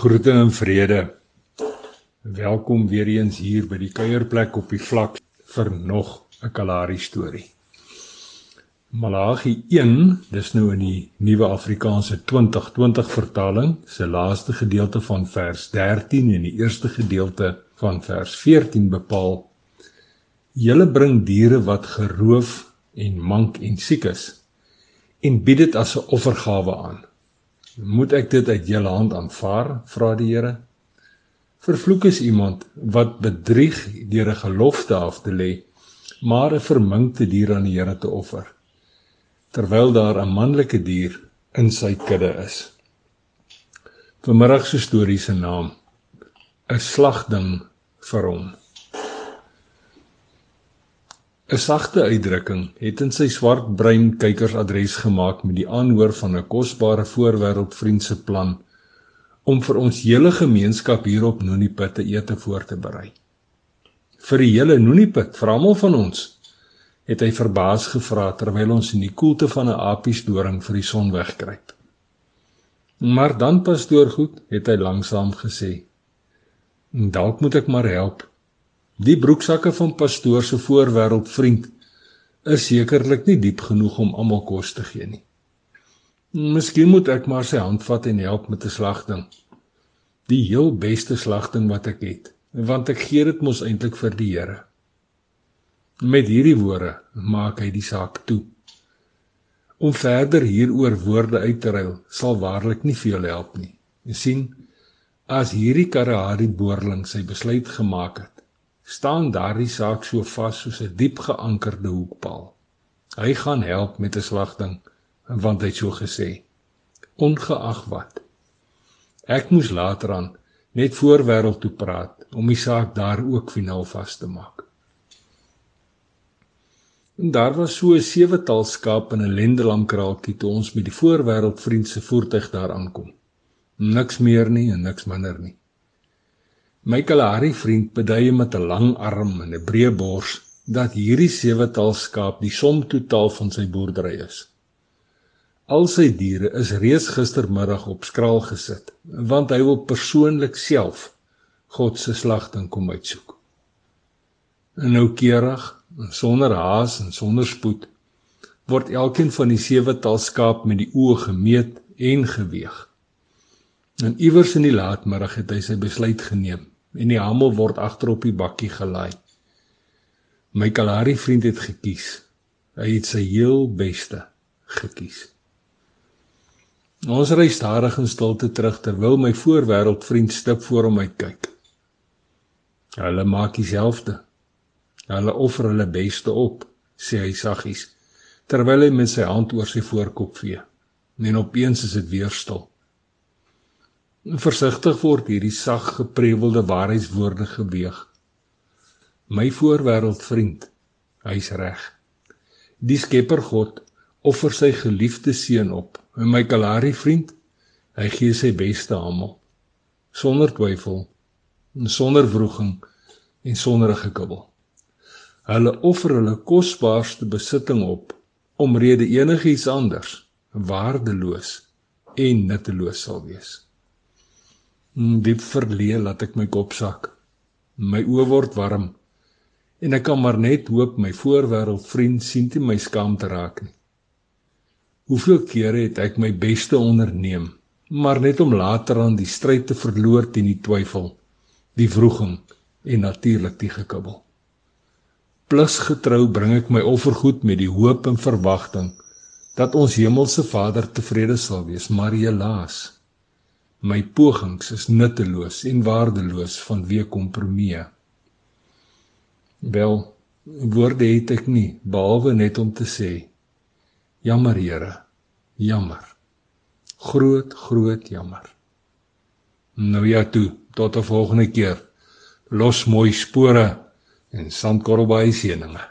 Groete en vrede. Welkom weer eens hier by die kuierplek op die vlak vir nog 'n Kalahari storie. Malagi 1, dis nou in die nuwe Afrikaanse 2020 vertaling, se laaste gedeelte van vers 13 en die eerste gedeelte van vers 14 bepaal: Julle bring diere wat geroof en mank en siek is en bied dit as 'n offergawe aan. Moet ek dit uit julle hand aanvaar? vra die Here. Vervloek is iemand wat bedrieg deur 'n gelofte af te lê, maar 'n verminkte dier aan die Here te offer, terwyl daar 'n manlike dier in sy kudde is. Vanmiddag se storie se naam: 'n slagding vir hom. 'n Sagte uitdrukking het in sy swart-bruin kykersadres gemaak met die aanhoor van 'n kosbare voorwêreldvriend se plan om vir ons hele gemeenskap hier op Nonipit te ete voor te berei. Vir die hele Nonipit, vir almal van ons, het hy verbaas gevra terwyl ons in die koelte van 'n apiesdoring vir die son wegkruip. Maar dan pastoor goed, het hy langsam gesê: "Dalk moet ek maar help Die broeksakke van pastoor se voorwêreld vriend is sekerlik nie diep genoeg om almal kos te gee nie. Miskien moet ek maar sy hand vat en help met 'n slagting. Die heel beste slagting wat ek het, want ek gee dit mos eintlik vir die Here. Met hierdie woorde maak hy die saak toe. Om verder hieroor woorde uit te ruil sal waarlik nie veel help nie. Jy sien, as hierdie Karahari boerling sy besluit gemaak het, staan daardie saak so vas soos 'n diep geankerde hoekpaal. Hy gaan help met 'n slagting want hy het so gesê. Ongeag wat. Ek moes later aan net voor wêreld toe praat om die saak daar ook finaal vas te maak. En daar was so 'n sewetal skaap in 'n lendelamkraaltjie toe ons met die voorwêreld vriend se voertuig daar aankom. Niks meer nie en niks minder nie. My Kalahari vriend beduie met 'n lang arm en 'n breë bors dat hierdie sewetal skaap die som totaal van sy boerdery is. Al sy diere is reeds gistermiddag op skraal gesit want hy wil persoonlik self God se slagting kom uitsoek. En nou keurig, sonder haas en sonder spoed, word elkeen van die sewetal skaap met die oë gemeet en geweeg. En iewers in die laatmiddag het hy sy besluit geneem en die hamel word agter op die bakkie gelaai. My Kalahari vriend het gekies. Hy het sy heel beste gekies. Ons ry stadig in stilte terug terwyl my voorwêreld vriend stip voor hom uitkyk. Hulle maak dieselfde. Hulle offer hulle beste op, sê hy saggies terwyl hy met sy hand oor sy voorkop vee. En opeens is dit weer stil. Versigtig word hierdie sag geprewelde waarheidswoorde geweeg. My voorwêreld vriend, hy's reg. Die Skepper God offer sy geliefde seun op. En my Kalahari vriend, hy gee sy beste almal sonder twyfel en sonder wroging en sonder gekibbel. Hulle offer hulle kosbaarste besitting op omrede enigiets anders waardeloos en nutteloos sal wees. Mm, diep verleë laat ek my kop sak. My oë word warm en ek kan maar net hoop my voorwêreld vriend sien dit my skaam te raak nie. Hoeveel kere het ek my beste onderneem, maar net om later aan die stryd te verloor teen die twyfel, die wroging en natuurlik die gekibbel. Plus getrou bring ek my offergoed met die hoop en verwagting dat ons hemelse Vader tevrede sal wees, maar helaas My pogings is nutteloos en waardeloos vanweë kompromie. Wel, woorde het ek nie behalwe net om te sê: Jammer Here, jammer. Groot, groot jammer. Nou ja toe, tot 'n volgende keer. Los mooi spore en sandkorrel by seëninge.